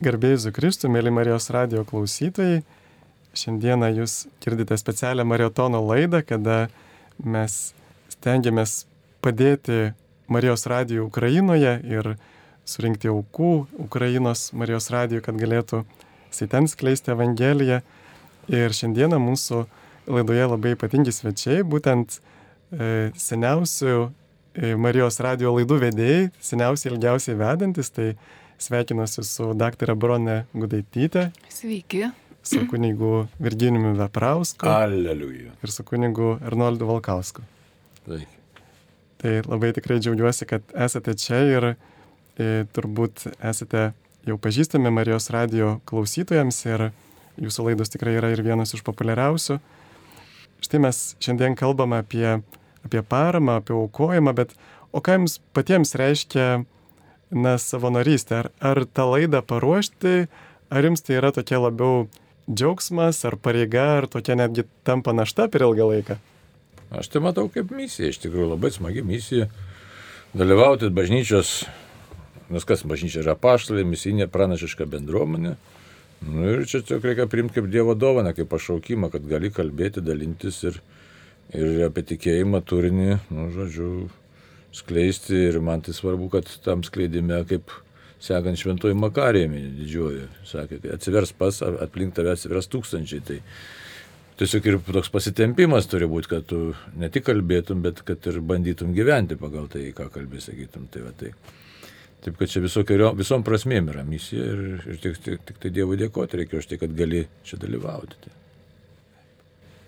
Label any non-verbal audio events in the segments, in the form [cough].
Garbėjus Kristų, mėly Marijos radio klausytojai. Šiandieną jūs girdite specialią maratono laidą, kada mes stengiamės padėti Marijos radijų Ukrainoje ir surinkti aukų Ukrainos Marijos radijų, kad galėtų ten skleisti Evangeliją. Ir šiandieną mūsų laidoje labai ypatingi svečiai, būtent e, seniausių e, Marijos radio laidų vedėjai, seniausiai ilgiausiai vedantis, tai Sveikinuosi su dr. Bronė Gudaitytė. Sveiki. Su [clears throat] kunigu Virginijumi Veprausku. Aleliuja. Ir su kunigu Arnoldu Valkausku. Sveiki. Tai labai tikrai džiaugiuosi, kad esate čia ir e, turbūt esate jau pažįstami Marijos radio klausytojams ir jūsų laidos tikrai yra ir vienas iš populiariausių. Štai mes šiandien kalbame apie, apie paramą, apie aukojimą, bet o ką jums patiems reiškia na, savanorystę? Ar, ar tą laidą paruošti, ar jums tai yra tokia labiau džiaugsmas, ar pareiga, ar tokia netgi tampa našta per ilgą laiką? Aš tai matau kaip misija, iš tikrųjų labai smagi misija. Dalyvauti bažnyčios, nes kas bažnyčia yra paštalė, misijinė pranašiška bendruomenė. Nu, ir čia tiesiog reikia priimti kaip Dievo dovaną, kaip pašaukimą, kad gali kalbėti, dalintis ir, ir apie tikėjimą turinį, nu, žodžiu, skleisti ir man tai svarbu, kad tam skleidime kaip sekant šventoji Makarijami didžioji, sakė, atsivers pas, aplink tave atsivers tūkstančiai. Tai tiesiog ir toks pasitempimas turi būti, kad tu ne tik kalbėtum, bet kad ir bandytum gyventi pagal tai, ką kalbė, sakytum. Tai va, tai. Taip, kad čia visokio, visom prasmėm yra misija ir, ir tik, tik, tik tai Dievui dėkoti reikia už tai, kad gali čia dalyvauti. Tai.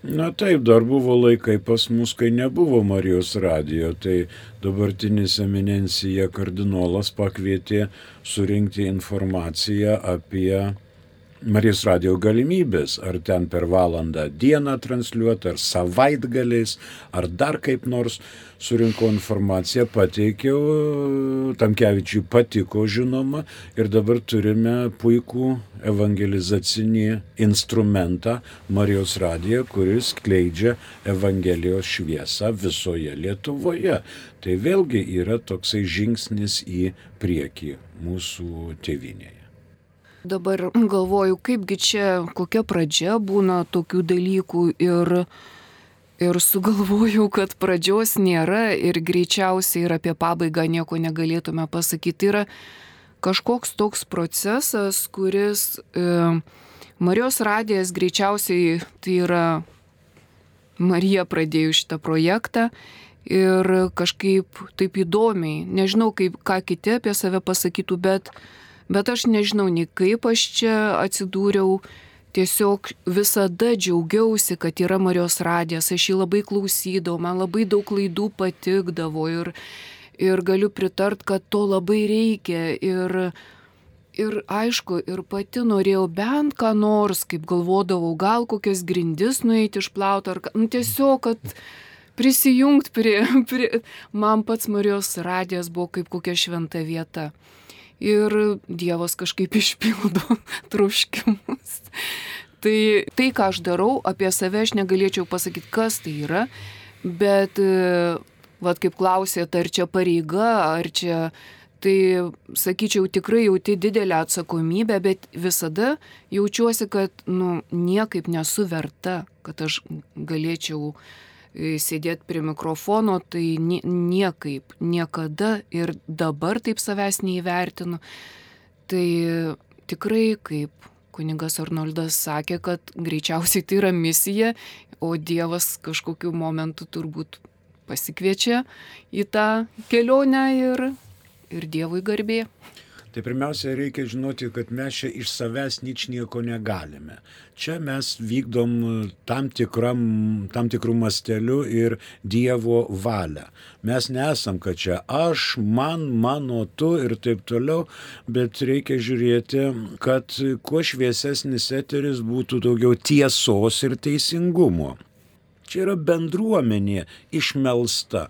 Na taip, dar buvo laikai pas mus, kai nebuvo Marijos radijo, tai dabartinis eminencija kardinolas pakvietė surinkti informaciją apie Marijos radio galimybės, ar ten per valandą dieną transliuoti, ar savaitgaliais, ar dar kaip nors surinkau informaciją, pateikiau, Tamkevičiui patiko žinoma ir dabar turime puikų evangelizacinį instrumentą Marijos radiją, kuris kleidžia Evangelijos šviesą visoje Lietuvoje. Tai vėlgi yra toksai žingsnis į priekį mūsų tėvinėje. Dabar galvoju, kaipgi čia, kokia pradžia būna tokių dalykų ir, ir sugalvojau, kad pradžios nėra ir greičiausiai ir apie pabaigą nieko negalėtume pasakyti. Tai yra kažkoks toks procesas, kuris e, Marijos radijas greičiausiai tai yra Marija pradėjo šitą projektą ir kažkaip taip įdomiai, nežinau, kaip, ką kiti apie save pasakytų, bet bet aš nežinau nei kaip aš čia atsidūriau. Tiesiog visada džiaugiausi, kad yra Marijos radijas, aš jį labai klausydavau, man labai daug klaidų patikdavo ir, ir galiu pritart, kad to labai reikia. Ir, ir aišku, ir pati norėjau bent ką nors, kaip galvodavau, gal kokias grindis nueiti išplauti, ar nu, tiesiog, kad prisijungti prie, prie... Man pats Marijos radijas buvo kaip kokia šventa vieta ir Dievas kažkaip [laughs] išpildo troškimus. Tai tai, ką aš darau, apie save aš negalėčiau pasakyti, kas tai yra, bet, vad kaip klausėte, ar čia pareiga, ar čia, tai sakyčiau, tikrai jauti didelę atsakomybę, bet visada jaučiuosi, kad, nu, niekaip nesu verta, kad aš galėčiau uh, sėdėti prie mikrofono, tai niekaip, niekada ir dabar taip savęs neįvertinu. Tai tikrai, kaip kuningas Arnoldas sakė, kad greičiausiai tai yra misija, o Dievas kažkokiu momentu turbūt pasikviečia į tą kelionę ir, ir Dievui garbė. Tai pirmiausia, reikia žinoti, kad mes čia iš savęs nič nieko negalime. Čia mes vykdom tam, tikram, tam tikrų mastelių ir Dievo valią. Mes nesam, kad čia aš, man, mano, tu ir taip toliau, bet reikia žiūrėti, kad kuo šviesesnis eteris būtų daugiau tiesos ir teisingumo. Čia yra bendruomenė išmelsta.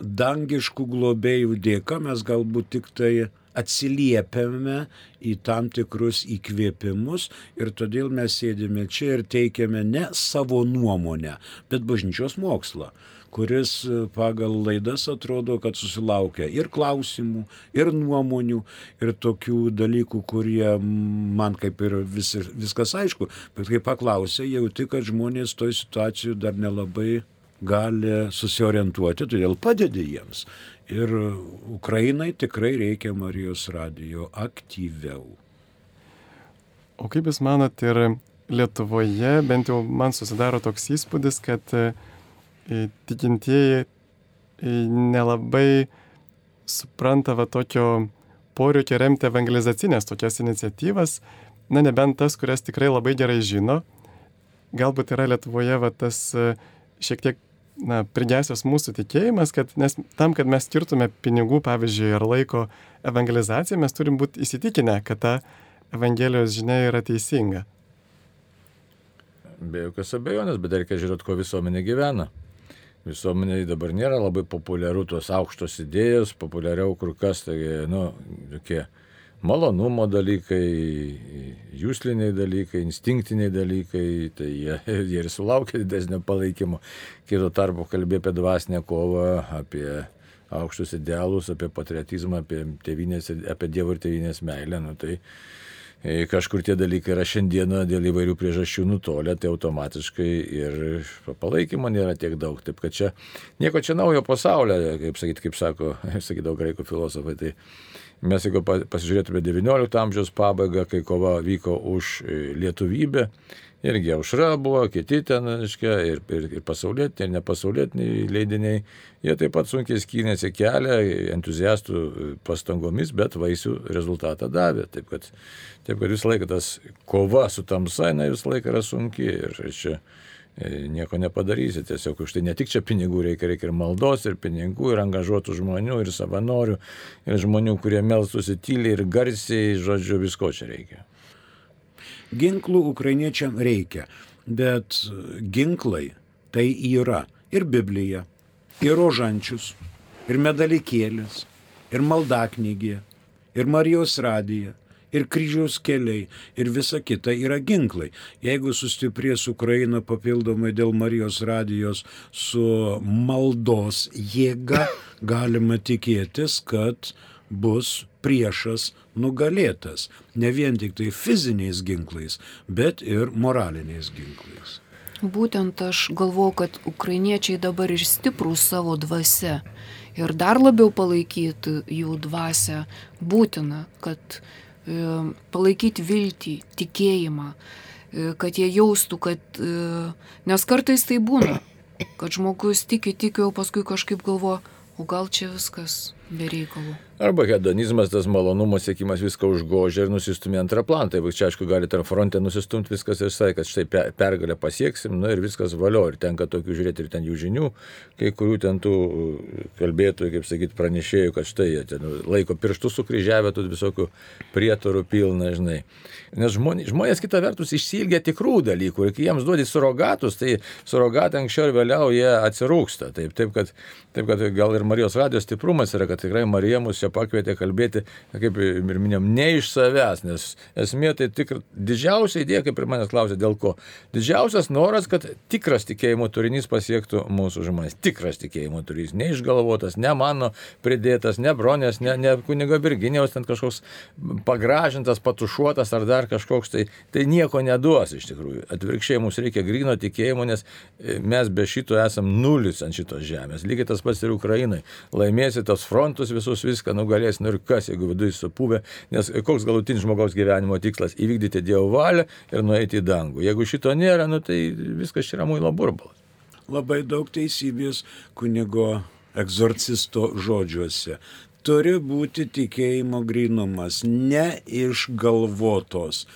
Dangiškų globėjų dėka mes galbūt tik tai atsiliepiame į tam tikrus įkvėpimus ir todėl mes sėdime čia ir teikiame ne savo nuomonę, bet bažnyčios mokslą kuris e, pagal laidas atrodo, kad susilaukia ir klausimų, ir nuomonių, ir tokių dalykų, kurie man kaip ir vis, viskas aišku, bet kai paklausė, jauti, kad žmonės toj situacijų dar nelabai gali susiorientuoti, todėl padedi jiems. Ir Ukrainai tikrai reikia Marijos radijo aktyviau. O kaip Jūs manot, ir Lietuvoje, bent jau man susidaro toks įspūdis, kad e, tikintieji nelabai supranta va tokio poreikio remti evangelizacinės tokias iniciatyvas, na nebent tas, kurias tikrai labai gerai žino. Galbūt yra Lietuvoje va tas e, šiek tiek na, prigesęs mūsų tikėjimas, kad nes tam, kad mes skirtume pinigų, pavyzdžiui, ar laiko evangelizacijai, mes turim būti įsitikinę, kad ta Evangelijos žinia yra teisinga. Be jokios abejonės, bet reikia žiūrėti, ko visuomenė gyvena. Visuomeniai dabar nėra labai populiaru tos aukštos idėjos, populiariau kur kas, tai, nu, tokie malonumo dalykai, jūsliniai dalykai, instinktiniai dalykai, tai jie, [laughs] jie ir sulaukia didesnio palaikymo. Kito tarpu kalbė apie dvasinę kovą, apie aukštus idealus, apie patriotizmą, apie, tėvinės, apie Dievo ir tėvinės meilę. Nu, tai E, kažkur tie dalykai yra šiandieną dėl įvairių priežasčių nutolę, tai automatiškai ir palaikymo nėra tiek daug. Taip kad čia nieko čia naujo pasaulio, kaip sakyti, kaip sako, [laughs] sakydavo graikų filosofai. Tai mes jeigu pasižiūrėtume 19 amžiaus pabaigą, kai kova vyko už e, lietuvybę, irgi aušra buvo, kiti ten, aiškia, ir, ir, ir pasaulietiniai, ir nepasaulietiniai leidiniai, jie taip pat sunkiai skynėsi kelią entuziastų pastangomis, bet vaisių rezultatą davė. Taip kad, taip kad visą laiką tas kova su tamsa, jinai visą laiką yra sunki ir čia e, nieko nepadarysi. Tiesiog už tai ne tik čia pinigų reikia, reikia ir maldos, ir pinigų, ir angažuotų žmonių, ir savanorių, ir žmonių, kurie melstusi tyliai ir garsiai, žodžiu, visko čia reikia. Ginklų ukrainiečiam reikia, bet ginklai tai yra ir Biblija, ir rožančius, ir medalikėlis, ir maldaknygė, ir Marijos radija, ir kryžiaus keliai, ir visa kita yra ginklai. Jeigu sustiprės Ukraina papildomai dėl Marijos radijos su maldos jėga, [laughs] galima tikėtis, kad bus priešas nugalėtas. Ne vien tik tai fiziniais ginklais, bet ir moraliniais ginklais. Būtent aš galvoju, kad ukrainiečiai dabar ir stiprų savo dvasę ir dar labiau palaikyti jų dvasę būtina, kad palaikyti viltį, tikėjimą, e, kad jie jaustų, kad, e, nes kartais tai būna, kad žmogus tiki, tiki, o paskui kažkaip galvo, o gal čia viskas be reikalų. Arba hedonizmas, tas malonumo siekimas viską užgožia ir nusistumė antrą planą. Tai čia, aišku, gali tarp fronte nusistumti viskas ir sakė, kad štai pergalę pasieksim, nu ir viskas valio. Ir tenka tokių žiūrėti ir ten jų žinių, kai kurių ten tų uh, kalbėtojų, kaip sakyti, pranešėjų, kad štai jie ten laiko pirštus sukryžiavę, tų visokių prietorų pilna, žinai. Nes žmonės, žmonės kita vertus išsilgia tikrų dalykų ir kai jiems duodi surogatus, tai surogatai anksčiau ir vėliau jie atsirūksta. Taip, taip, kad, taip kad gal ir Marijos radijos stiprumas yra, kad tikrai Marija mus čia pakvietė kalbėti, kaip ir minėjom, ne iš savęs, nes esmė tai tik didžiausia idėja, kaip ir manęs klausė, dėl ko. Didžiausias noras, kad tikras tikėjimo turinys pasiektų mūsų žmonės. Tikras tikėjimo turinys, neišgalvotas, ne mano pridėtas, ne bronės, ne, ne kunigo Virginijos, ten kažkoks pagražintas, patušuotas ar dar kažkoks, tai, tai nieko neduos iš tikrųjų. Atvirkščiai mums reikia grino tikėjimo, nes mes be šito esam nulis ant šitos žemės. Lygiai tas pats ir Ukrainai. Laimėsi tos frontus visus viską nugalės, nu ir kas, jeigu viduje supuvę, nes koks galutinis žmogaus gyvenimo tikslas - įvykdyti Dievo valią ir nueiti į dangų. Jeigu šito nėra, nu tai viskas yra muilo burbalas. Labai daug teisybės kunigo egzorcisto žodžiuose. Turi būti tikėjimo grinumas, ne išgalvotos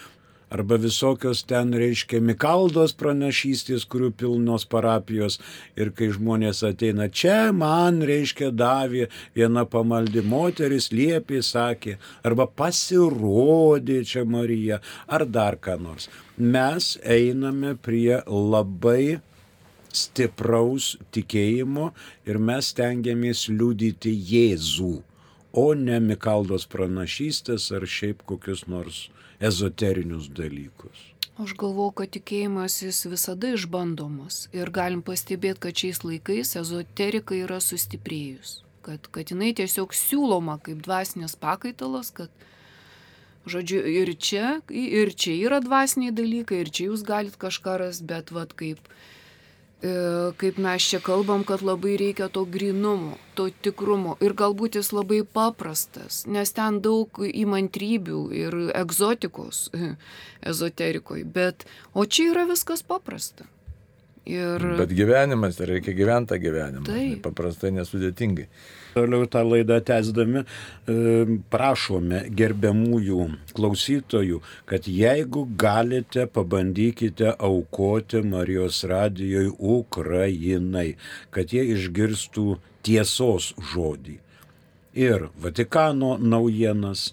arba visokios ten, reiškia, Mikaldos pranašystės, kurių pilnos parapijos. Ir kai žmonės ateina čia, man, reiškia, davė viena pamaldi moteris, liepė, sakė, arba pasirodė čia Marija, ar dar ką nors. Mes einame prie labai stipraus tikėjimo ir mes tengiamės liudyti Jėzų, o ne Mikaldos pranašystės ar šiaip kokius nors ezoterinius dalykus. Aš galvoju, kad tikėjimas jis visada išbandomas ir galim pastebėti, kad šiais laikais ezoterika yra sustiprėjus. Kad, kad jinai tiesiog siūloma kaip dvasinės pakaitalas, kad, žodžiu, ir čia, ir čia yra dvasiniai dalykai, ir čia jūs galit kažką ras, bet vad kaip kaip mes čia kalbam, kad labai reikia to grinumo, to tikrumo ir galbūt jis labai paprastas, nes ten daug įmantrybių ir egzotikos [laughs] ezoterikoje, bet o čia yra viskas paprasta. Ir... Bet gyvenimas, reikia gyventi tą gyvenimą. Taip. Paprastai nesudėtingai. Toliau tą laidą tęsdami prašome gerbiamųjų klausytojų, kad jeigu galite, pabandykite aukoti Marijos radijoj Ukrainai, kad jie išgirstų tiesos žodį. Ir Vatikano naujienas,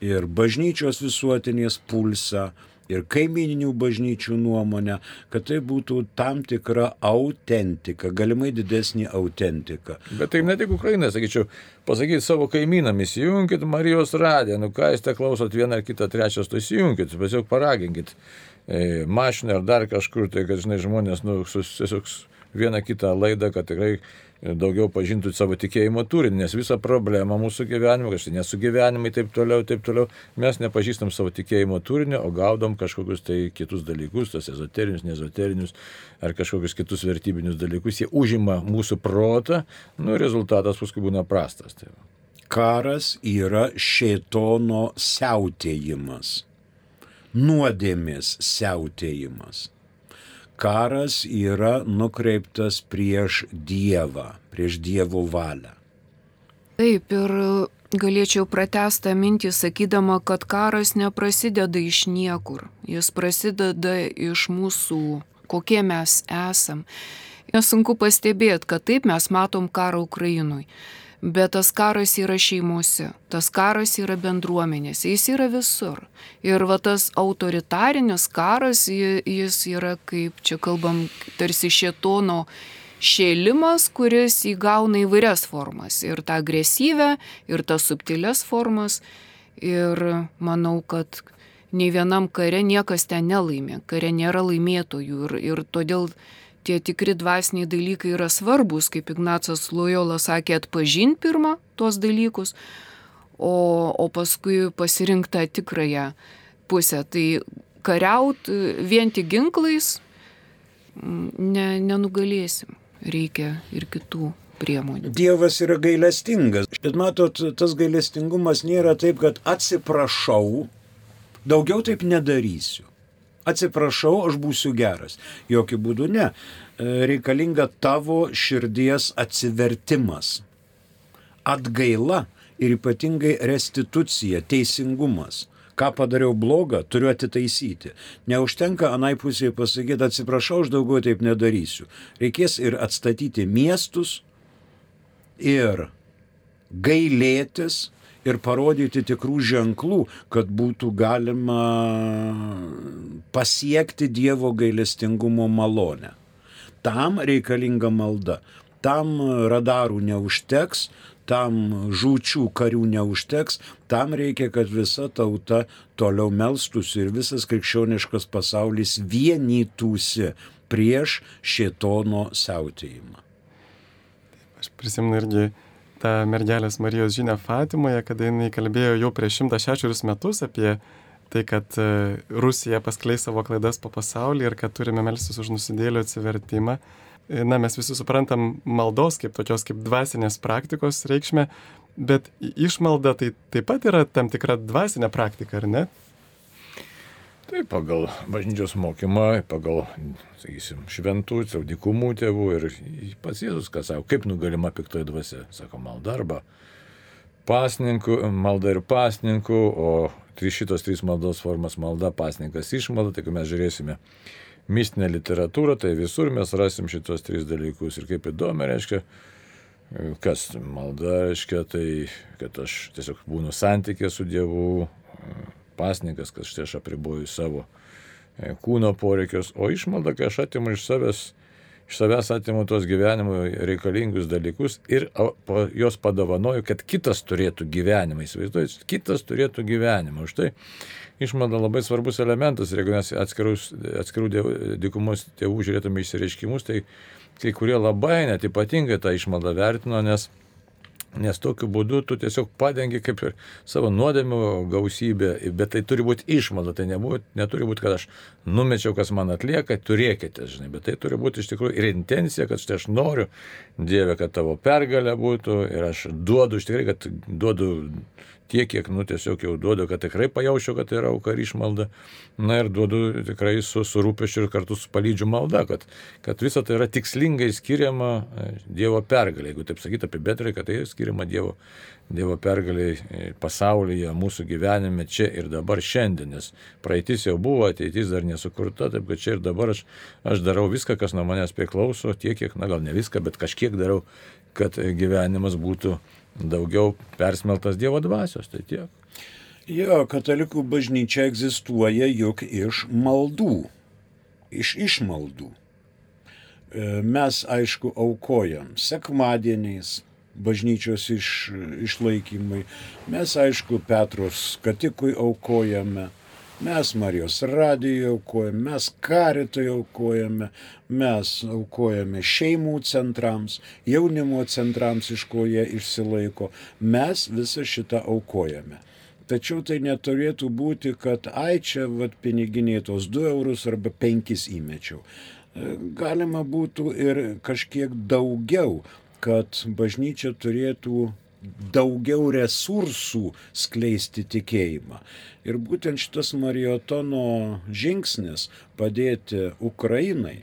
ir bažnyčios visuotinės pulsą, ir kaimininių bažnyčių nuomonę, kad tai būtų tam tikra autentika, galimai didesnė autentika. Bet tai ne tik Ukraina, sakyčiau, pasakyti savo kaimynam, įsijunkit Marijos radiją, nu ką jūs te klausot vieną ar kitą trečią, tu įsijunkit, tiesiog paraginkit e, mašiną ar dar kažkur, tai kad, žinai, žmonės, nu, tiesiog vieną kitą laidą, kad tikrai daugiau pažintų savo tikėjimo turinį, nes visa problema mūsų gyvenimo, kažkaip nesugyvenimai taip toliau, taip toliau, mes nepažįstam savo tikėjimo turinio, o gaudom kažkokius tai kitus dalykus, tos ezoterinius, nezoterinius ar kažkokius kitus vertybinius dalykus, jie užima mūsų protą, nu rezultatas paskui būna prastas. Tai. Karas yra šėtono siautėjimas, nuodėmės siautėjimas karas yra nukreiptas prieš Dievą, prieš Dievo valią. Taip, ir galėčiau pratestą mintį sakydama, kad karas neprasideda iš niekur, jis prasideda iš mūsų, kokie mes esam. Nesunku pastebėti, kad taip mes matom karą Ukrainoje. Bet tas karas yra šeimose, tas karas yra bendruomenėse, jis yra visur. Ir va tas autoritarinis karas, jis yra kaip čia kalbam, tarsi šėtono šėlimas, kuris įgauna įvairias formas. Ir tą agresyvę, ir tas subtilias formas. Ir manau, kad nei vienam kare niekas ten nelaimė, kare nėra laimėtojų. Ir, ir todėl tie tikri dvasiniai dalykai yra svarbus, kaip Ignacas Lojola sakė, atpažinti pirmą tuos dalykus, o, o paskui pasirinkti tikrąją pusę. Tai kariaut vien tik ginklais ne, nenugalėsim, reikia ir kitų priemonių. Dievas yra gailestingas, bet matot, tas gailestingumas nėra taip, kad atsiprašau, daugiau taip nedarysiu atsiprašau, aš būsiu geras. Jokių būdų ne. E, reikalinga tavo širdies atsivertimas, atgaila ir ypatingai restitucija, teisingumas. Ką padariau blogą, turiu atitaisyti. Neužtenka anai pusėje pasakyti, atsiprašau, aš daugiau taip nedarysiu. Reikės ir atstatyti miestus, ir gailėtis, ir parodyti tikrų ženklų, kad būtų galima pasiekti Dievo gailestingumo malonę. Tam reikalinga malda. Tam radarų neužteks, tam žūčių karių neužteks, tam reikia, kad visa tauta toliau melstųsi ir visas krikščioniškas pasaulis vienytųsi prieš šėtono siautėjimą. Aš prisimenu irgi tą mergelės Marijos žinę Fatimoje, kada jinai kalbėjo jau prieš 106 metus apie tai, kad e, Rusija paskleis savo klaidas po pasaulį ir kad turime melstis už nusidėlio atsivertimą. E, na, mes visi suprantam maldos kaip tokios kaip dvasinės praktikos reikšmę, bet išmalda tai taip pat yra tam tikra dvasinė praktika, ar ne? Tai pagal bažnyčios mokymą, pagal, sakysim, šventų, saudikumų tėvų ir pats Jėzus, kas sako, kaip nugalima piktoji dvasia, sako malda arba pasninkų, malda ir pasninkų, o trys šitos trys maldos formas malda, pasninkas, išmalda, tai kai mes žiūrėsime mistinę literatūrą, tai visur mes rasim šitos trys dalykus. Ir kaip įdomu, reiškia, kas malda reiškia, tai kad aš tiesiog būnu santykė su Dievu, pasninkas, kad štai aš apriboju savo e, kūno poreikius, o išmalda, kai aš atimu iš savęs iš savęs atimu tos gyvenimo reikalingus dalykus ir juos padovanoju, kad kitas turėtų gyvenimą. Įsivaizduoju, kitas turėtų gyvenimą. Už tai išmalda labai svarbus elementas. Ir jeigu mes atskirus, atskirų dykumos tėvų žiūrėtume išsireiškimus, tai kai kurie labai net ypatingai tą išmaldą vertino, nes Nes tokiu būdu tu tiesiog padengi kaip ir savo nuodėmių gausybę, bet tai turi būti išmalda, tai nebūt, neturi būti, kad aš numečiau, kas man atlieka, turėkite, žinai, bet tai turi būti iš tikrųjų ir intencija, kad štai aš noriu, Dieve, kad tavo pergalė būtų ir aš duodu, iš tikrųjų, kad duodu tiek, kiek, nu, tiesiog jau duodu, kad tikrai pajaučiau, kad tai yra auka ir išmalda. Na ir duodu tikrai su, su rūpešiu ir kartu su palydžiu malda, kad, kad visa tai yra tikslingai skiriama e, Dievo pergalė. Jeigu taip sakyti apie betrai, kad tai skiriama Dievo, Dievo pergalė e, pasaulyje, mūsų gyvenime, čia ir dabar šiandien. Nes praeitis jau buvo, ateitis dar nesukurta, taip kad čia ir dabar aš, aš darau viską, kas nuo manęs priklauso, tiek, kiek, na gal ne viską, bet kažkiek darau, kad gyvenimas būtų daugiau persmeltas Dievo dvasios, tai tiek. Jo, katalikų bažnyčia egzistuoja juk iš maldų, iš išmaldų. E, mes, aišku, aukojam sekmadieniais, bažnyčios iš, išlaikymai, mes, aišku, Petros Katikui aukojame, Mes Marijos radijoje aukojame, mes karitoj aukojame, mes aukojame šeimų centrams, jaunimo centrams, iš ko jie išsilaiko. Mes visą šitą aukojame. Tačiau tai neturėtų būti, kad ai čia vat, piniginiai tos 2 eurus arba 5 įmečiau. Galima būtų ir kažkiek daugiau, kad bažnyčia turėtų daugiau resursų skleisti tikėjimą. Ir būtent šitas Marijotono žingsnis padėti Ukrainai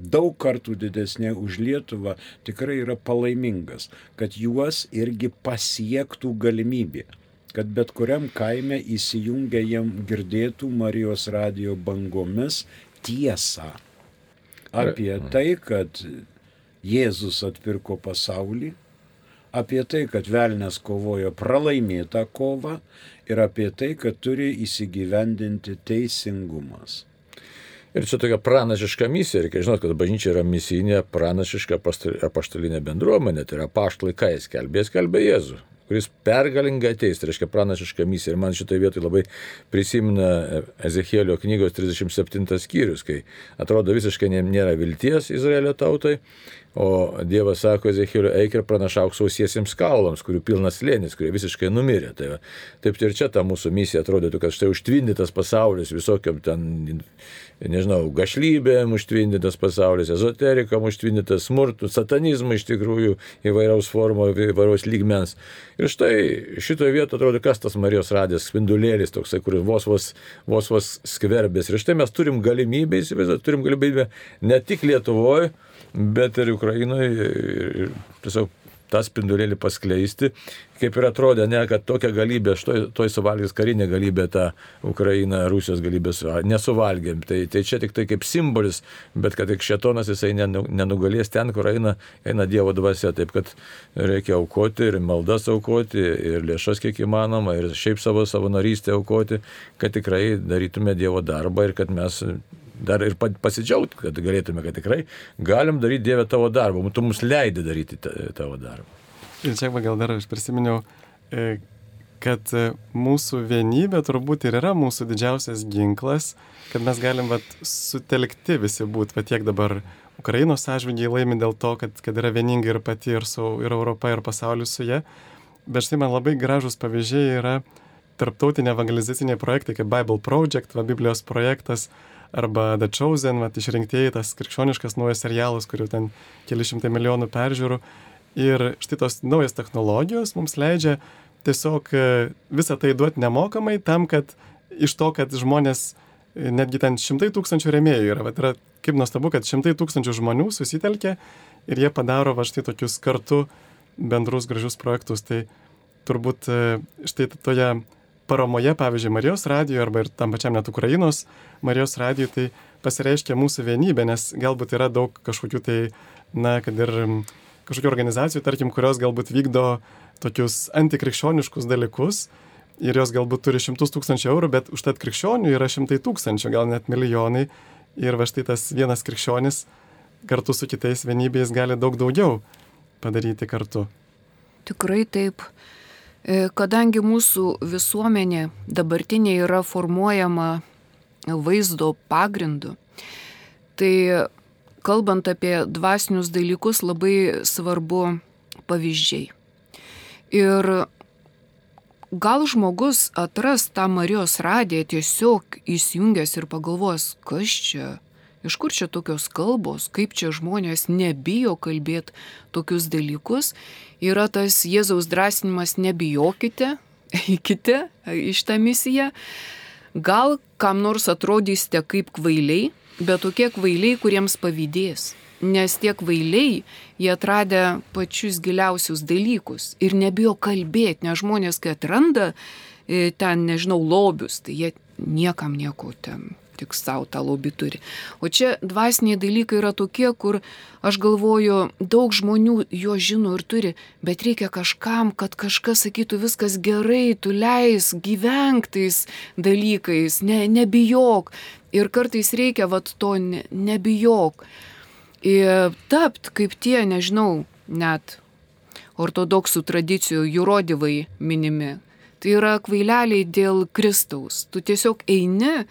daug kartų didesnė už Lietuvą tikrai yra palaimingas, kad juos irgi pasiektų galimybė, kad bet kuriam kaime įsijungę jam girdėtų Marijos radio bangomis tiesą apie tai, kad Jėzus atpirko pasaulį, apie tai, kad velnės kovojo pralaimėtą kovą ir apie tai, kad turi įsigyvendinti teisingumas. Ir čia tokia pranašiška misija, reikia žinoti, kad bažnyčia yra misijinė pranašiška apaštalinė bendruomenė, tai yra paštlai, ką jis kelbė, jis kelbė Jėzų kuris pergalingai ateis, tai reiškia pranašišką misiją. Ir man šitoje vietoje labai prisimena Ezekėlio knygos 37 skyrius, kai atrodo visiškai nėra vilties Izraelio tautai, O Dievas sako Ezekėliu, eik ir pranašauk sausiesiems kaulams, kurių pilnas lėnis, kurie visiškai numirė. Tai taip ir čia ta mūsų misija atrodytų, kad štai užtvindytas pasaulis visokiam ten, nežinau, gašlybėm užtvindytas pasaulis, ezoterikam užtvindytas smurtų, satanizmą iš tikrųjų įvairiaus formo, įvairiaus lygmens. Ir štai šitoje vietoje atrodo, kas tas Marijos radės spindulėlis, toksai, kuris vos vos, vos, vos skverbės. Ir štai mes turim galimybę, įsivaizduoti, turim galimybę ne tik Lietuvoje, bet ir Ukrainoje tiesiog tą spindulėlį paskleisti, kaip ir atrodė, ne, kad tokia galybė, toj, toj suvalgys karinė galybė tą Ukrainą, Rusijos galybę nesuvalgėm. Tai, tai čia tik tai kaip simbolis, bet kad tik šetonas jisai nenugalės ten, kur eina, eina Dievo dvasia. Taip kad reikia aukoti ir maldas aukoti, ir lėšas kiek įmanoma, ir šiaip savo savanorystę aukoti, kad tikrai darytume Dievo darbą ir kad mes dar ir pasidžiaugti, kad galėtume, kad tikrai galim daryti Dievę tavo darbą, tu mums leidai daryti tavo darbą. Ir čia gal dar aš prisiminiau, e, kad e, mūsų vienybė turbūt ir yra mūsų didžiausias ginklas, kad mes galim vat, sutelkti visi būti, va tiek dabar Ukrainos sąžvingiai laimi dėl to, kad, kad yra vieninga ir pati ir, su, ir Europa, ir pasaulis su jie. Bet štai man labai gražus pavyzdžiai yra tarptautiniai evangelizaciniai projektai, kaip Bible Project, va Biblijos projektas, arba The Chosen, vat, išrinktieji tas krikščioniškas naujas serialas, kurių ten keli šimtai milijonų peržiūrų. Ir štai tos naujas technologijos mums leidžia tiesiog e, visą tai duoti nemokamai tam, kad iš to, kad žmonės, e, netgi ten šimtai tūkstančių remėjų yra, vat, yra kaip nuostabu, kad šimtai tūkstančių žmonių susitelkia ir jie padaro va štai tokius kartu bendrus gražius projektus. Tai turbūt e, štai toje paramoje, pavyzdžiui, Marijos radijo arba ir tam pačiam net Ukrainos Marijos radijo, tai pasireiškia mūsų vienybė, nes galbūt yra daug kažkokių tai, na, kad ir kažkokių organizacijų, tarkim, kurios galbūt vykdo tokius antikrikščioniškus dalykus ir jos galbūt turi šimtus tūkstančių eurų, bet užtat krikščionių yra šimtai tūkstančių, gal net milijonai. Ir va štai tas vienas krikščionis kartu su kitais vienybės gali daug daugiau padaryti kartu. Tikrai taip. E, kadangi mūsų visuomenė dabartinė yra formuojama vaizdo pagrindu, tai kalbant apie dvasinius dalykus labai svarbu pavyzdžiai. Ir gal žmogus atras tą Marijos radiją tiesiog įsijungęs ir pagalvos, kas čia, iš kur čia tokios kalbos, kaip čia žmonės nebijo kalbėti tokius dalykus, yra tas Jėzaus drąsinimas nebijokite, [laughs] eikite į šitą misiją. Gal kam nors atrodysite kaip kvailiai, bet tokie kvailiai, kuriems pavydės. Nes tie kvailiai, jie atradę pačius giliausius dalykus ir nebijo kalbėti, nes žmonės, kai atranda e, ten, nežinau, lobius, tai jie niekam nieko ten tik savo tą lobį turi. O čia dvasiniai dalykai yra tokie, kur aš galvoju, daug žmonių jo žino ir turi, bet reikia kažkam, kad kažkas sakytų viskas gerai, tu leis, gyvenk tais dalykais, ne, nebijok. Ir kartais reikia vat to ne, nebijok ir tapt kaip tie, nežinau, net ortodoksų tradicijų jurodivai minimi. Tai yra kvaileliai dėl Kristaus. Tu tiesiog eini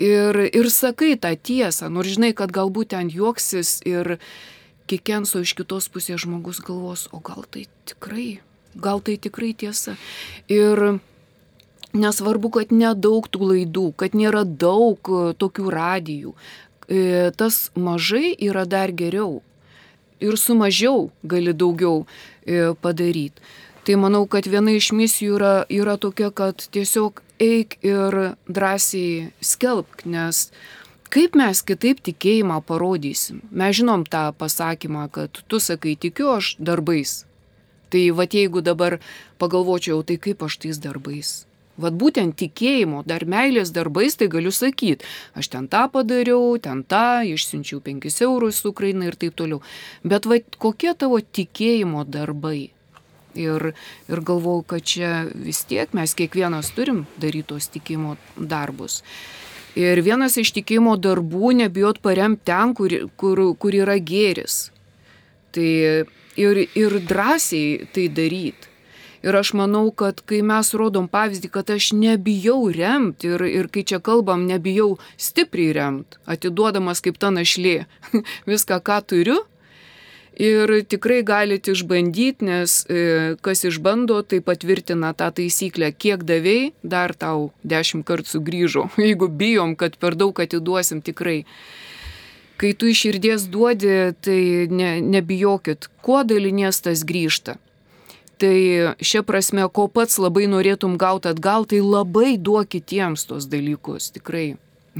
ir, ir sakai tą tiesą, nors žinai, kad galbūt ten juoksis ir kikenso iš kitos pusės žmogus galvos, o gal tai tikrai, gal tai tikrai tiesa. Ir nesvarbu, kad nedaug tų laidų, kad nėra daug tokių radijų, E, tas mažai yra dar geriau. Ir su mažiau gali daugiau e, padaryti. Tai manau, kad viena iš misijų yra, yra tokia, kad tiesiog eik ir drąsiai skelbk, nes kaip mes kitaip tikėjimą parodysim. Mes žinom tą pasakymą, kad tu sakai tikiu aš darbais. Tai va jeigu dabar pagalvočiau, tai kaip aš tais darbais. Vat būtent tikėjimo, dar meilės darbais, tai galiu sakyti, aš ten tą padariau, ten tą, išsiunčiau 5 eurus Ukrainai ir taip toliau. Bet vat kokie tavo tikėjimo darbai? Ir, ir galvau, kad čia vis tiek mes kiekvienas turim daryti tos tikėjimo darbus. Ir vienas iš tikėjimo darbų nebijot paremti ten, kur, kur, kur yra gėris. Tai ir, ir drąsiai tai daryti. Ir aš manau, kad kai mes rodom pavyzdį, kad aš nebijau remti ir, ir kai čia kalbam, nebijau stipriai remti, atiduodamas kaip ta našlė [laughs] viską, ką turiu. Ir tikrai galite išbandyti, nes e, kas išbando, tai patvirtina tą taisyklę, kiek davėjai, dar tau dešimt kartų sugrįžo. [laughs] Jeigu bijom, kad per daug atiduosim tikrai kai tu iš širdies duodi, tai ne, nebijokit, kuo dalinies tas grįžta. Tai šia prasme, ko pats labai norėtum gauti atgal, tai labai duok kitiems tos dalykus, tikrai.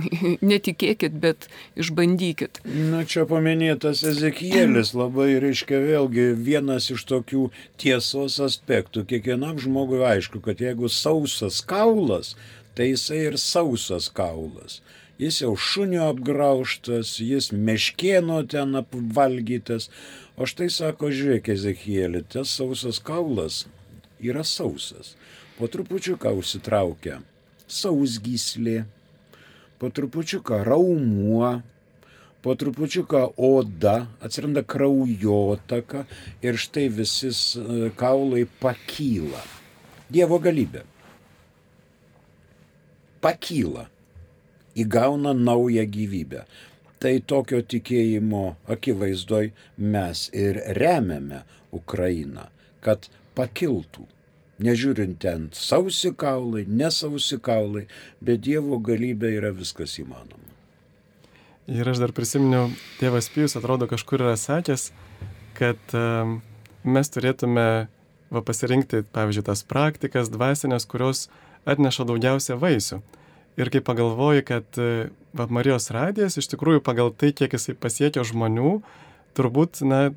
[laughs] Netikėkit, bet išbandykit. Na, čia paminėtas Ezekielis [clears throat] labai reiškia vėlgi vienas iš tokių tiesos aspektų. Kiekvienam žmogui aišku, kad jeigu sausas kaulas, tai jisai ir sausas kaulas jis jau šunio apgrauštas, jis meškėno ten apvalgytas, O štai sako, žiūrėk, Ezekielį, tas sausas kaulas yra sausas. Po trupučiuką užsitraukia sausgyslė, po trupučiuką raumuo, po trupučiuką oda, atsiranda kraujotaka ir štai visi e, kaulai pakyla. Dievo galybė. Pakyla. Įgauna naują gyvybę. Tai tokio tikėjimo akivaizdoj mes ir remiame Ukrainą, kad pakiltų. Nežiūrint ten sausi kaulai, nesausi kaulai, bet Dievo galybė yra viskas įmanoma. Ir aš dar prisiminiau, tėvas Pijus atrodo kažkur yra sakęs, kad um, mes turėtume va, pasirinkti, pavyzdžiui, tas praktikas dvasinės, kurios atneša daugiausia vaisių. Ir kai pagalvoji, kad va, Marijos radijas iš tikrųjų pagal tai, kiek jisai pasiekia žmonių, turbūt, na,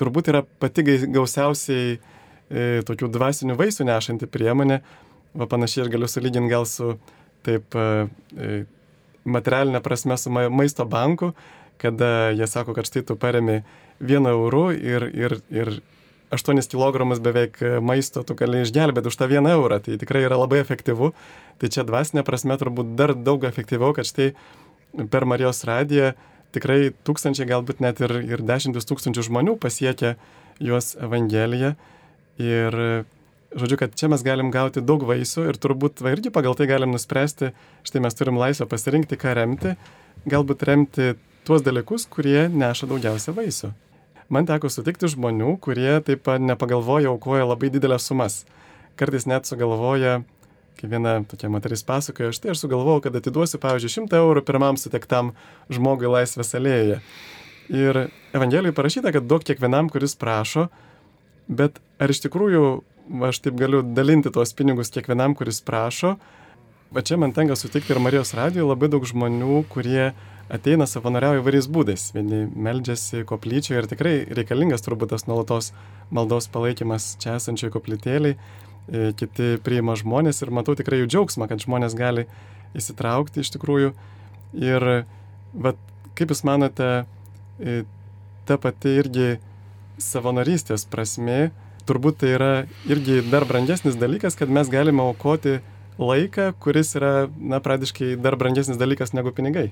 turbūt yra pati gausiausiai e, tokių dvasinių vaisių nešanti priemonė. Va, panašiai aš galiu sulyginti gal su taip e, e materialinė prasme su maisto banku, kada jie sako, kad štai tu paremi vieną eurų ir, ir, ir 8 kg beveik maisto tu gali išgelbėti už tą 1 eurą, tai tikrai yra labai efektyvu. Tai čia dvasinė prasme turbūt dar daug efektyviau, kad štai per Marijos radiją tikrai tūkstančiai, galbūt net ir, ir dešimtis tūkstančių žmonių pasiekia juos Evangeliją. Ir žodžiu, kad čia mes galim gauti daug vaisių ir turbūt va, irgi pagal tai galim nuspręsti, štai mes turim laisvę pasirinkti, ką remti, galbūt remti tuos dalykus, kurie neša daugiausia vaisių. Man teko sutikti žmonių, kurie taip nepagalvoja, aukoja labai didelės sumas. Kartais net sugalvoja, kai viena tokia moteris pasakoja, štai aš sugalvojau, kad atiduosiu, pavyzdžiui, 100 eurų pirmam sutiktam žmogui laisvės alėjoje. Ir Evangelijoje parašyta, kad duok kiekvienam, kuris prašo, bet ar iš tikrųjų aš taip galiu dalinti tuos pinigus kiekvienam, kuris prašo. Va čia man tenka sutikti ir Marijos radijoje labai daug žmonių, kurie ateina savanoriauja įvairiais būdais. Vieni meldžiasi koplyčioje ir tikrai reikalingas turbūt tas nuolatos maldos palaikymas čia esančiai koplytėliai. E, kiti priima žmonės ir matau tikrai jų džiaugsmą, kad žmonės gali įsitraukti iš tikrųjų. Ir vat, kaip Jūs manote, e, ta pati irgi savanorystės prasme, turbūt tai yra irgi dar brangesnis dalykas, kad mes galime aukoti laiką, kuris yra, na, pradiškai dar brangesnis dalykas negu pinigai.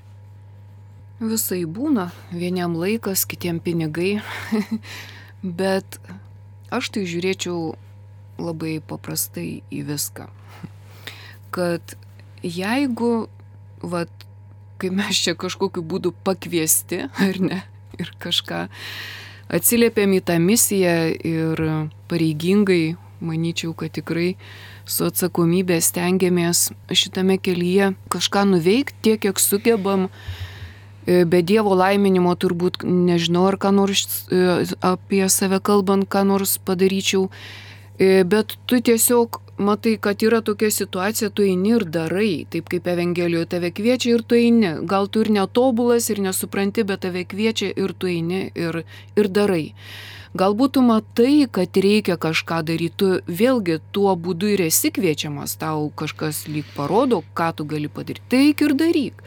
Visai būna, vieniem laikas, kitiem pinigai, [laughs] bet aš tai žiūrėčiau labai paprastai į viską. Kad jeigu, vat, kai mes čia kažkokiu būdu pakviesti, ar ne, ir kažką atsiliepėm į tą misiją ir pareigingai, manyčiau, kad tikrai su atsakomybė stengiamės šitame kelyje kažką nuveikti tiek, kiek sugebam. E, be Dievo laiminimo turbūt nežinau, ar ką nors e, apie save kalbant, ką nors padaryčiau, e, bet tu tiesiog matai, kad yra tokia situacija, tu eini ir darai, taip kaip Evangelijoje tave kviečia ir tu eini. Gal tu ir netobulas ir nesupranti, bet tave kviečia ir tu eini ir, ir darai. Galbūt tu matai, kad reikia kažką daryti, tu vėlgi tuo būdu ir esi kviečiamas, tau kažkas lyg parodo, ką tu gali padaryti, tai ir daryk.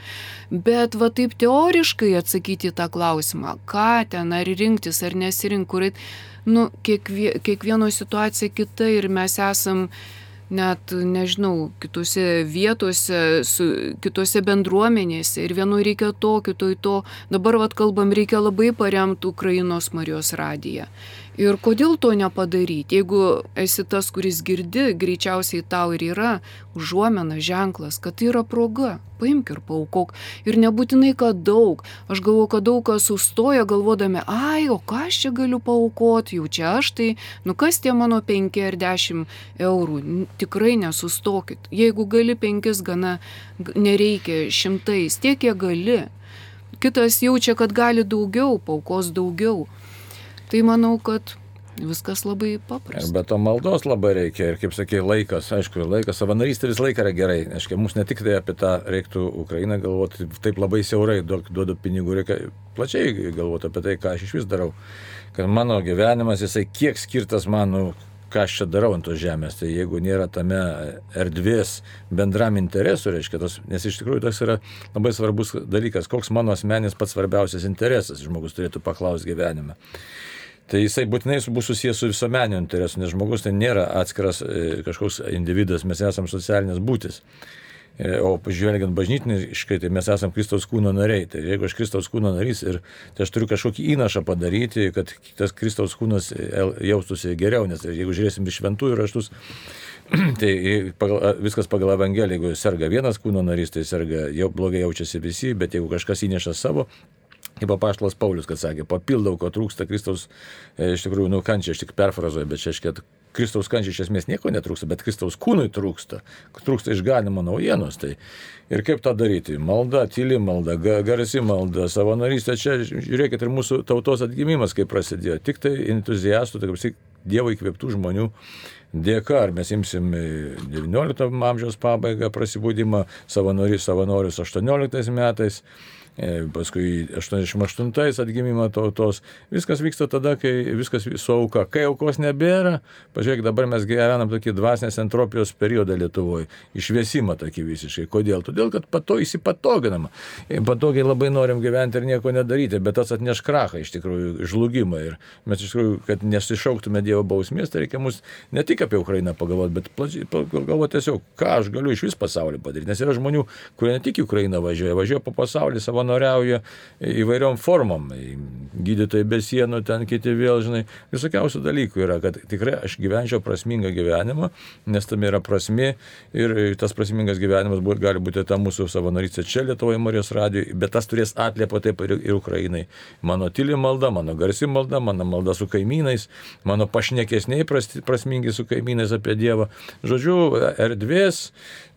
Bet va taip teoriškai atsakyti tą klausimą, ką ten, ar rinktis, ar nesirinkti, kur, nu, kiekvie, kiekvieno situacija kita ir mes esam net, nežinau, kitose vietose, su, kitose bendruomenėse ir vienu reikia to, kitoj to. Dabar vad kalbam, reikia labai paremti Ukrainos Marijos radiją. Ir kodėl to nepadaryti? Jeigu esi tas, kuris girdi, greičiausiai tau ir yra užuomena, ženklas, kad tai yra proga. Paimk ir paukok. Ir nebūtinai, kad daug. Aš galvoju, kad daug kas sustoja galvodami, ai, o ką aš čia galiu paukoti, jau čia aš tai, nu kas tie mano 5 ar 10 eurų. Tikrai nesustokit. Jeigu gali 5 gana, nereikia šimtais, tiek kiek gali. Kitas jaučia, kad gali daugiau, paukos daugiau. Tai manau, kad viskas labai paprasta. Ir be to maldos labai reikia. Ir kaip sakė, laikas, aišku, laikas, savanorystė visą laiką yra gerai. Aišku, mums ne tik tai apie tą reiktų Ukrainą galvoti, taip labai siaurai duodu pinigų, reikia plačiai galvoti apie tai, ką aš iš vis darau. Kad mano gyvenimas, jisai kiek skirtas mano ką aš čia darau ant tos žemės. Tai jeigu nėra tame erdvės bendram interesui, reiškia, tos, nes iš tikrųjų tas yra labai svarbus dalykas, koks mano asmenis pats svarbiausias interesas žmogus turėtų paklausti gyvenime tai jisai būtinai bus susijęs su visuomeniniu interesu, nes žmogus tai nėra atskiras e, kažkoks individas, mes esame socialinės būtis. E, o pažvelgiant bažnytiniškai, tai mes esame Kristaus kūno nariai. Tai jeigu aš Kristaus kūno narys ir tai aš turiu kažkokį įnašą padaryti, kad tas Kristaus kūnas e, jaustųsi geriau, nes jeigu žiūrėsim iš šventųjų raštus, [clears throat] tai pagal, viskas pagal Evangeliją, jeigu serga vienas kūno narys, tai serga, jau blogai jaučiasi visi, bet jeigu kažkas įneša savo, Kaip apaštalas Paulius, kad sakė, papildau, ko trūksta Kristaus, e, iš tikrųjų, nu, kančia, aš tik perfrazuoju, bet čia, kad Kristaus kančia iš esmės nieko netrūksta, bet Kristaus kūnui trūksta, trūksta išganimo naujienos. Tai ir kaip tą daryti? Malda, tyli malda, garsi malda, savanorystė, čia žiūrėkit ir mūsų tautos atgimimas, kaip prasidėjo. Tik tai entuziastų, tai kaip Dievo įkvėptų žmonių dėka, ar mes imsim 19 amžiaus pabaigą, prasibūdimą, savanorius, savanorius 18 metais E, paskui 88 atgimimo tautos. Viskas vyksta tada, kai viskas su auka. Kai aukos nebėra, pažiūrėk, dabar mes gyvenam tokį dvasinės entropijos periodą Lietuvoje. Išviesimą tokį visiškai. Kodėl? Todėl, kad pato įsipatoginama. E, patogiai labai norim gyventi ir nieko nedaryti, bet tas atneš krachą iš tikrųjų, žlugimą. Ir mes iš tikrųjų, kad nesišauktume Dievo bausmės, tai reikia mus ne tik apie Ukrainą pagalvoti, bet pagalvoti tiesiog, ką aš galiu iš vis pasaulio padaryti. Nes yra žmonių, kurie ne tik į Ukrainą važiuoja, važiuoja po pasaulį savo savanoriauja įvairiom formom. Gydytojai be sienų, ten kiti vėl, žinai, visokiausių dalykų yra, kad tikrai aš gyvenčiau prasmingą gyvenimą, nes tam yra prasmi ir tas prasmingas gyvenimas gali būti ta mūsų savanorystė čia Lietuvoje Marijos radijoje, bet tas turės atliepą taip ir, ir Ukrainai. Mano tyli malda, mano garsi malda, mano malda su kaimynais, mano pašnekesniai prasmingi su kaimynais apie Dievą. Žodžiu, erdvės.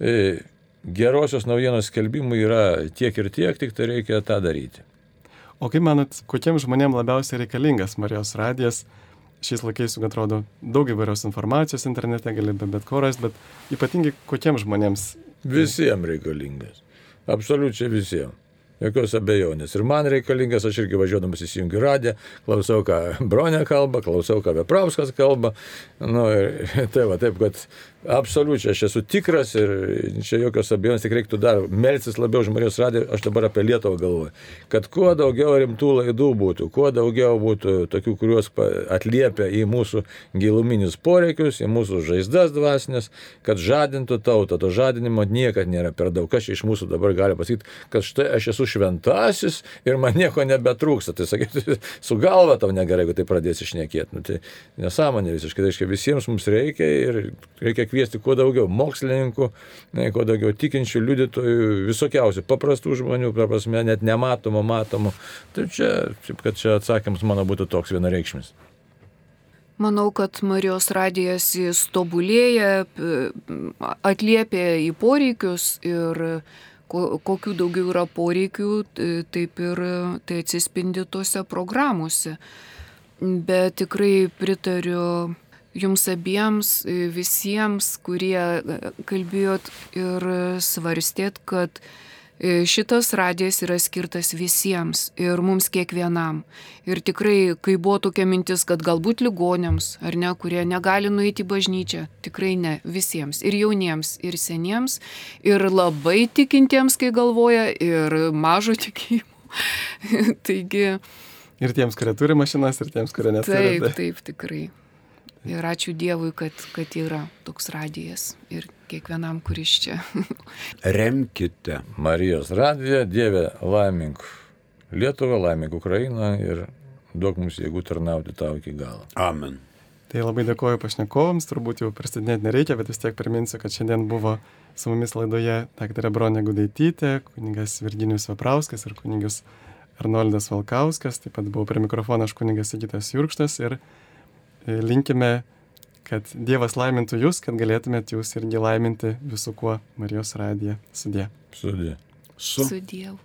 E, gerosios naujienos skelbimų yra tiek ir tiek, tik tai reikia tą daryti. O kaip manot, kokiems žmonėms labiausiai reikalingas Marijos radijas? Šiais laikais, juk atrodo, daug įvairios informacijos internete gali be bet ko rasti, bet ypatingai kokiems žmonėms? Visiems reikalingas. Absoliučiai visiems. Jokios abejonės. Ir man reikalingas, aš irgi važiuodamas įsijungiu radiją, klausau, ką Bronė kalba, klausau, ką Veprauskas kalba. Nu, ir, [laughs] tai va, taip, kad Absoliučiai, aš esu tikras ir čia jokios abejonės, tik reiktų dar melsis labiau už Marijos radiją, aš dabar apie Lietuvą galvoju, kad kuo daugiau rimtų laidų būtų, kuo daugiau būtų tokių, kuriuos atliepia į mūsų giluminius poreikius, į mūsų žaizdas dvasinės, kad žadintų tautą, to žadinimo niekada nėra per daug. Kas iš mūsų dabar gali pasakyti, kad štai aš esu šventasis ir man nieko nebetrūksta. Tai sakyti, [laughs] su galva tau negerai, jeigu tai pradėsi išnekėti. Nu, tai nesąmonė visiškai, tai reiškia, visiems mums reikia ir reikia kviesti kuo daugiau mokslininkų, kuo daugiau tikinčių, liudytojų, visokiausių, paprastų žmonių, prasme, net nematomų, matomų. Tai čia, kad čia atsakymas mano būtų toks vienareikšmis. Manau, kad Marijos radijas jis tobulėja, atliepia į poreikius ir kokių daugiau yra poreikių, taip ir tai atsispindi tose programuose. Bet tikrai pritariu jums abiems, e, visiems, kurie e, kalbėjot ir svarstėt, kad e, šitas radijas yra skirtas visiems ir mums kiekvienam. Ir tikrai, kai buvo tokia mintis, kad galbūt ligonėms, ar ne, kurie negali nueiti į bažnyčią, tikrai ne, visiems. Ir jauniems, ir seniems, ir labai tikintiems, kai galvoja, ir mažo tikėjimo. [laughs] Taigi. Ir tiems, kurie turi mašinas, ir tiems, kurie neturi. Taip, taip, tikrai. Ir ačiū Dievui, kad, kad yra toks radijas ir kiekvienam, kuris čia. [laughs] Remkite. Marijos radiją, Dieve laimink Lietuvą, laimink Ukrainą ir duok mums jėgų tarnauti tau iki galo. Amen. Tai labai dėkoju pašnekovams, turbūt jau pristatinėti nereikia, bet vis tiek priminsiu, kad šiandien buvo su mumis laidoje daktarė Bronė Gudaitytė, kuningas Virginijus Vaprauskas ir kuningas Arnoldas Valkauskas, taip pat buvo prie mikrofono aš kuningas Sigitas Jurkštas ir linkime, kad Dievas laimintų jūs, kad galėtumėt jūs irgi laiminti visų kuo Marijos radiją. Sudė. Sudė. Su. Su Dievu.